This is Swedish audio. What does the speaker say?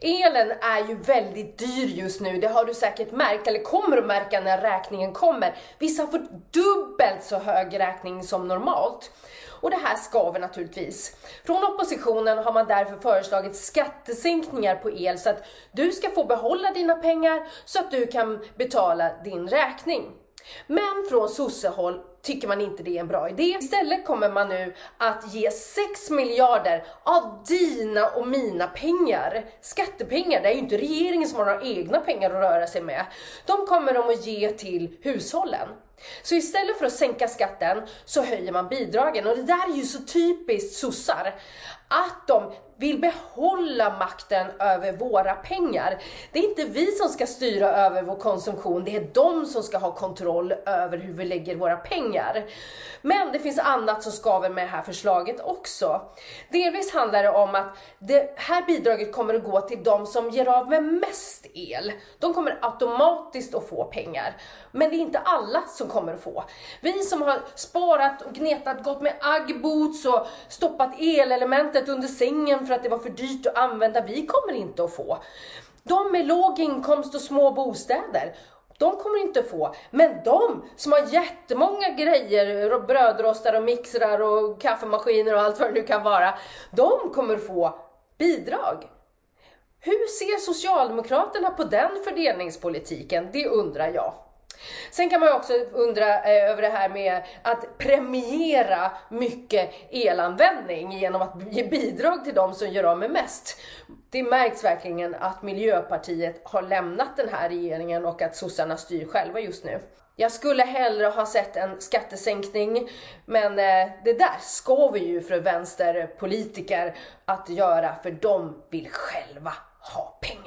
Elen är ju väldigt dyr just nu, det har du säkert märkt, eller kommer att märka när räkningen kommer. Vissa har fått dubbelt så hög räkning som normalt. Och det här skaver naturligtvis. Från oppositionen har man därför föreslagit skattesänkningar på el så att du ska få behålla dina pengar så att du kan betala din räkning. Men från sossehåll tycker man inte det är en bra idé. Istället kommer man nu att ge 6 miljarder av dina och mina pengar, skattepengar, det är ju inte regeringen som har några egna pengar att röra sig med. De kommer de att ge till hushållen. Så istället för att sänka skatten så höjer man bidragen och det där är ju så typiskt sossar. Att de vill behålla makten över våra pengar. Det är inte vi som ska styra över vår konsumtion, det är de som ska ha kontroll över hur vi lägger våra pengar. Men det finns annat som skaver med det här förslaget också. Delvis handlar det om att det här bidraget kommer att gå till de som ger av med mest el. De kommer automatiskt att få pengar. Men det är inte alla som kommer att få. Vi som har sparat och gnetat, gått med aggboots och stoppat elelementet under sängen för att det var för dyrt att använda, vi kommer inte att få. De med låg inkomst och små bostäder, de kommer inte få. Men de som har jättemånga grejer, brödrostar och mixrar och kaffemaskiner och allt vad det nu kan vara, de kommer få bidrag. Hur ser Socialdemokraterna på den fördelningspolitiken? Det undrar jag. Sen kan man ju också undra eh, över det här med att premiera mycket elanvändning genom att ge bidrag till de som gör av med mest. Det märks verkligen att Miljöpartiet har lämnat den här regeringen och att sossarna styr själva just nu. Jag skulle hellre ha sett en skattesänkning, men eh, det där ska vi ju för vänsterpolitiker att göra, för de vill själva ha pengar.